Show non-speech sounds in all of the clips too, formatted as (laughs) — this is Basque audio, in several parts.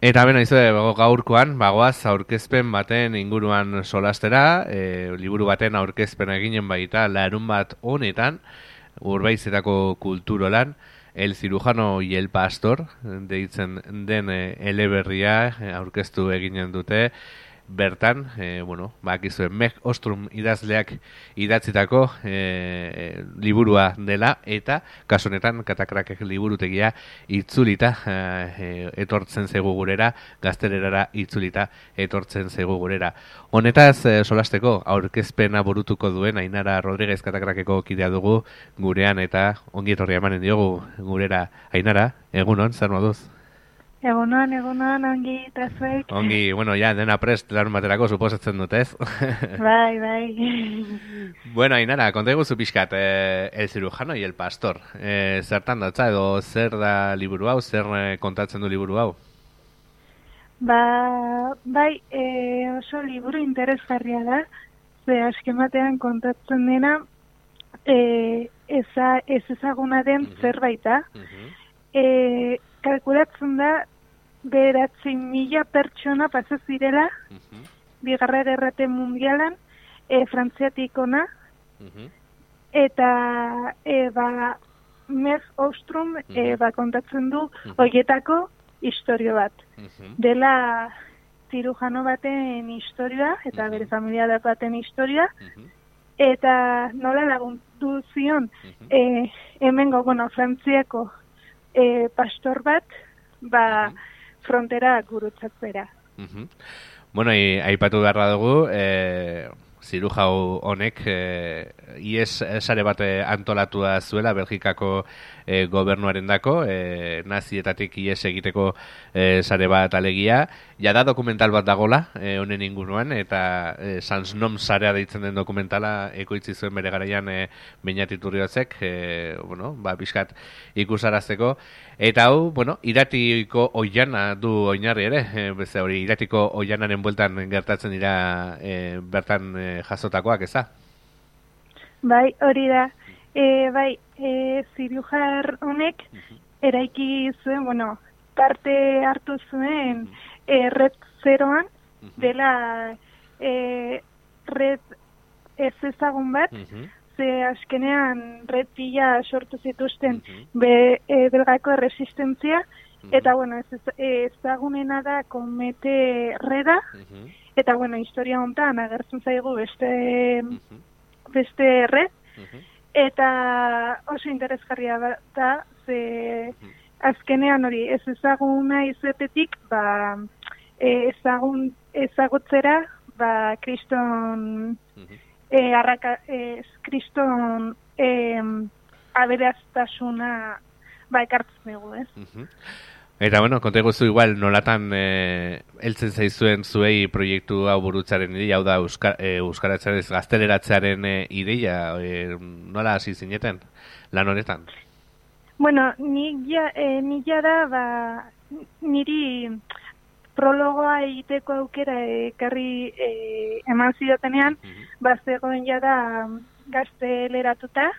Eta bena izue gaurkoan, bagoaz aurkezpen baten inguruan solastera, e, liburu baten aurkezpen eginen baita larun bat honetan, urbaizetako kulturolan, el cirujano y el pastor, deitzen den e, eleberria aurkeztu eginen dute, bertan, e, bueno, bakizue, Meg Ostrum idazleak idatzitako e, liburua dela, eta kasunetan katakrakek liburutegia itzulita e, etortzen zegu gurera, gaztererara itzulita etortzen zegu gurera. Honetaz, e, solasteko, aurkezpena burutuko duen, Ainara Rodríguez katakrakeko kidea dugu gurean, eta ongi etorri emanen diogu gurera. Ainara, egunon, zer moduz? Egunon, egunon, ongi, eta zuek. Ongi, bueno, ya, dena prest larun baterako, suposatzen dut, ez? (laughs) bai, bai. (laughs) bueno, Ainara, konta eguzu pixkat, eh, el cirujano y el pastor. Eh, zertan datza, edo zer da liburu hau, zer eh, kontatzen du liburu hau? Ba, bai, eh, oso liburu interesgarria da, ze askematean kontatzen dena, eh, eza, ez ezaguna den uh -huh. zerbaita. Uh -huh. eh, kalkulatzen da, beratzi mila pertsona pasa zirela, uh -huh. bigarra gerrate mundialan, e, frantziatik ona, eta e, ba, Meg Ostrom e, ba, kontatzen du uh historio bat. Dela zirujano baten historia, eta bere familia baten historia, eta nola laguntu zion, e, hemengo, bueno, frantziako e, pastor bat, ba, frontera gurutzatzera. Uh -huh. Bueno, aipatu beharra dugu, e, zirujau honek e, ies sare bat antolatua zuela Belgikako e, gobernuaren dako, e, nazietatik ies egiteko e, sare bat alegia. Ja da dokumental bat dagola, e, honen inguruan, eta e, Sans Nom sarea deitzen den dokumentala ekoitzi zuen bere garaian e, bainatiturriotzek, e, bueno, ba, biskat ikusarazteko. Eta hau, bueno, iratiko oiana du oinarri ere, e, beze hori, iratiko oianaren bueltan gertatzen dira e, bertan e, jasotakoak, eza? Bai, hori da. E, bai, e, zirujar honek eraiki zuen, bueno, parte hartu zuen e, red zeroan, dela e, red ez ezagun bat, ze askenean red pila sortu zituzten be, e, belgako resistentzia, eta bueno, ez ezagunena da komete reda, eta bueno, historia hontan agertzen zaigu beste, beste red, Eta oso interesgarria da, ze azkenean hori ez ezaguna izetetik, ba, ezagun, ezagutzera, ba, kriston, e, arraka, ez, kriston e, aberaztasuna ba, ekartzen dugu, ez? Eta bueno, konte guztu igual nolatan eh, eltzen zaizuen zuei proiektu hau burutzaren ideia, hau da Euskar, eh, Euskaratzen gazteleratzearen eh, ideia, eh, nola hasi zineten lan honetan? Bueno, ni ja, ni da, ba, niri prologoa egiteko aukera ekarri eh, eman zidatenean, uh -huh. ba, zegoen jada gazteleratuta,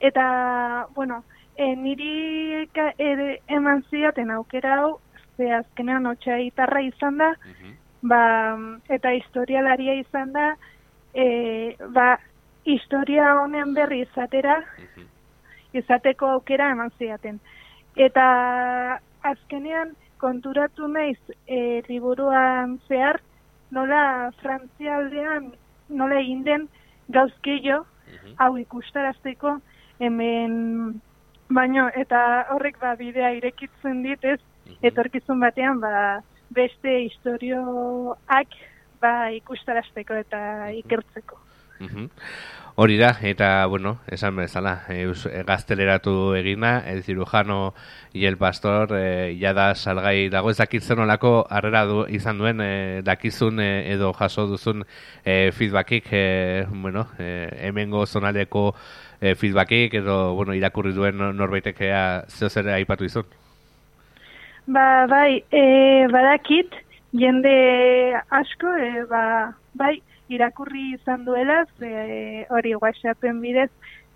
eta, bueno, e, niri e, eman ziaten aukera hau, ze azkenean otxa itarra izan da, ba, eta historialaria izan da, e, ba, historia honen berri izatera, izateko aukera eman ziaten. Eta azkenean konturatu naiz e, liburuan zehar, nola frantzialdean, nola egin den gauzkeio, hau ikustarazteko, hemen Baino, eta horrek ba, bidea irekitzen dit, ez, mhm. etorkizun batean, ba, beste historioak ba, ikustarazteko eta mhm. ikertzeko. Mm Hori da, eta, bueno, esan bezala, eus, gazteleratu egina, el cirujano y el pastor, e, ya da salgai dago ez dakitzen olako arrera du, izan duen, e, dakizun e, edo jaso duzun e, feedbackik, e, bueno, e, hemengo zonaleko e, feedbackik edo, bueno, irakurri duen norbaitekea zeo zer aipatu izun? Ba, bai, e, badakit, jende asko, e, ba, bai, irakurri izan duela, ze hori WhatsAppen bidez,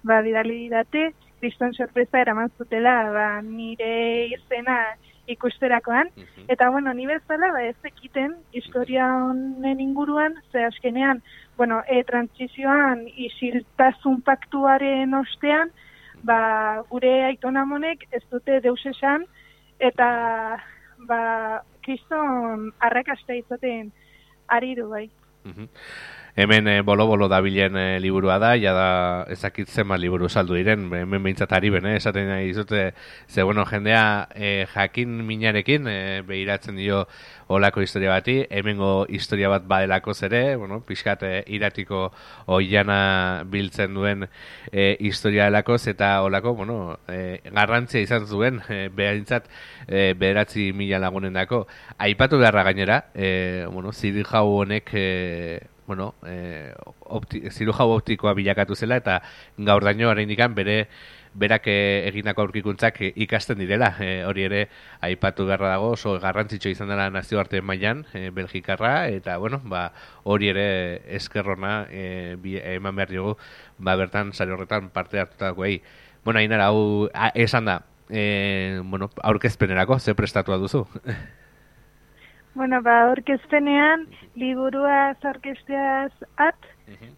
ba, bidali date, kriston sorpresa eraman zutela, ba, nire izena ikusterakoan. Eta, bueno, ni bezala, ba, ez ekiten historia honen inguruan, ze askenean, bueno, e, transizioan isiltasun paktuaren ostean, ba, gure aitonamonek ez dute deus esan, eta, ba, kriston arrakasta izaten ari du, bai. Mm-hmm. Hemen e, bolo-bolo dabilen e, liburua da, ja da ezakitzen ma liburu saldu diren, hemen behintzat ari bene, esaten nahi zute, ze bueno, jendea e, jakin minarekin, e, behiratzen dio olako historia bati, hemengo historia bat badelako zere, bueno, pixkat e, iratiko oiana biltzen duen e, historia delako, eta olako, bueno, e, garrantzia izan zuen, e, behintzat, e, beratzi mila lagunen dako. Aipatu beharra gainera, e, bueno, ziri jau honek, e, bueno, e, opti, zirujau optikoa bilakatu zela eta gaur daño indikan bere berak egindako aurkikuntzak ikasten direla. E, hori ere aipatu beharra dago oso garrantzitsu izan dela nazioarte mailan e, Belgikarra eta bueno, ba, hori ere eskerrona e, eman behar dugu ba, bertan sari horretan parte hartutakoei. Bueno, ainara, hau esan da, e, bueno, aurkezpenerako, ze prestatua duzu? (laughs) Bueno, ba, orkezpenean, liburua zarkesteaz at,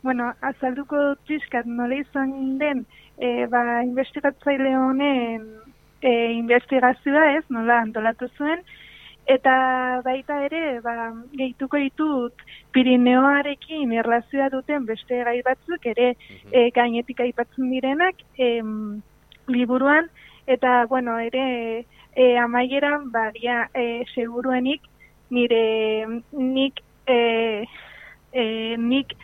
bueno, azalduko txiskat nola izan den, e, ba, investigatzaile honen e, investigazioa ez, nola antolatu zuen, eta baita ere, ba, gehituko ditut Pirineoarekin erlazioa duten beste gai batzuk ere e, gainetik aipatzen direnak e, liburuan, eta, bueno, ere, e, amaieran, ba, dia, e, seguruenik, nire nik e, e, nik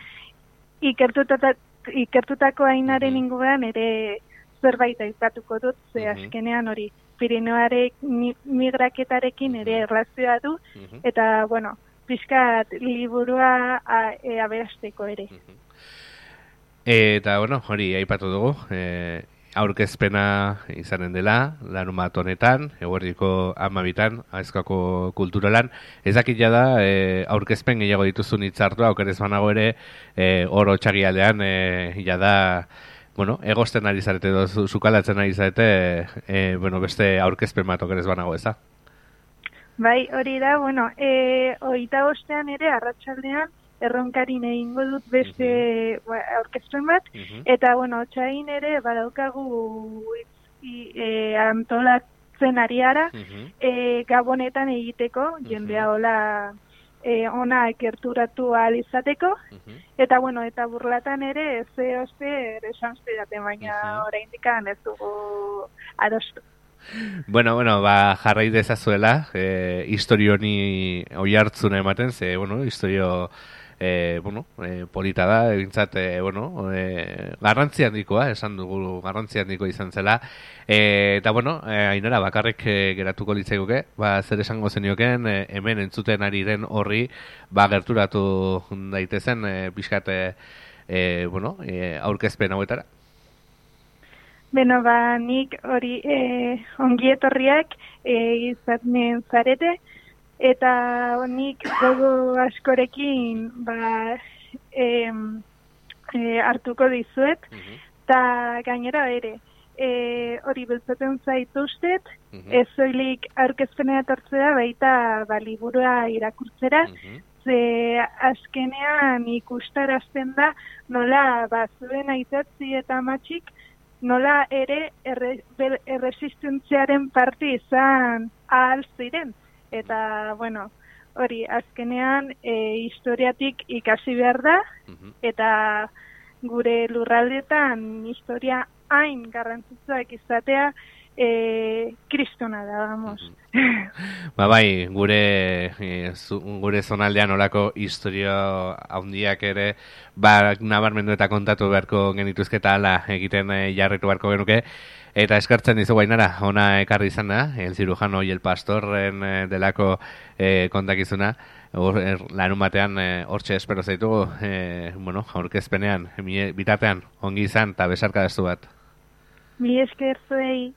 ikertutako ainaren inguruan ere zerbait aipatuko dut, ze azkenean hori Pirineoarek migraketarekin ere erlazioa du, eta, bueno, pixkat liburua e, aberasteko ere. Eta, bueno, hori aipatu dugu, e, aurkezpena izanen dela, larun bat honetan, eguerdiko amabitan, aizkako kulturalan. Ez dakit da, e, aurkezpen gehiago dituzun itzartua, aukerez banago ere, e, oro txagialean, e, jada, bueno, egosten ari zarete, zukalatzen ari zarete, e, bueno, beste aurkezpen bat aukerez banago eza. Bai, hori da, bueno, e, oita ostean ere, arratsaldean erronkarin egingo dut beste ba, aurkezpen bat, eta, bueno, txain ere, badaukagu e, antolatzen ariara, e, gabonetan egiteko, jendea hola e, ona ekerturatu ahal izateko, eta, bueno, eta burlatan ere, ze oste, esan zidate, baina oraindikan ez dugu adostu. Bueno, bueno, ba, jarrai dezazuela, e, historio honi oi ematen, ze, bueno, historio e, bueno, e, polita da, egintzat, e, bueno, e, garrantzi handikoa, esan dugu garrantzi handiko izan zela, e, eta, bueno, e, ainara, bakarrik e, geratuko litzaiguke, ba, zer esango zenioken, e, hemen entzuten ari den horri, ba, gerturatu daitezen, e, pixkat, e, bueno, e, aurkezpen hauetara. Beno, ba, nik hori e, ongietorriak e, izaten zarete, eta nik gogo askorekin ba, em, e, hartuko dizuet, eta gainera ere, e, hori beltzaten zaituztet, mm -hmm. ez zoilik aurkezpenea tortzea, baita ba, liburua irakurtzera, ze azkenean ikustarazten da, nola ba, zuen aitatzi eta matxik, nola ere erre, erresistentziaren parti izan ahal ziren eta, bueno, hori, azkenean, e, historiatik ikasi behar da, eta gure lurraldetan historia hain garrantzitsuak izatea, e, kristona da, vamos. ba bai, gure, e, gure zonaldean orako historia handiak ere, ba, nabarmendu eta kontatu beharko genituzketa ala egiten e, jarretu beharko genuke, Eta eskartzen dizu guainara, ona ekarri izan da, el cirujano y el pastorren eh, delako eh, kontakizuna, Or, er, lanun batean eh, hortxe espero zaitugu, eh, bueno, aurkezpenean, bitatean, ongi izan, eta besarka bat. Mi esker zuei.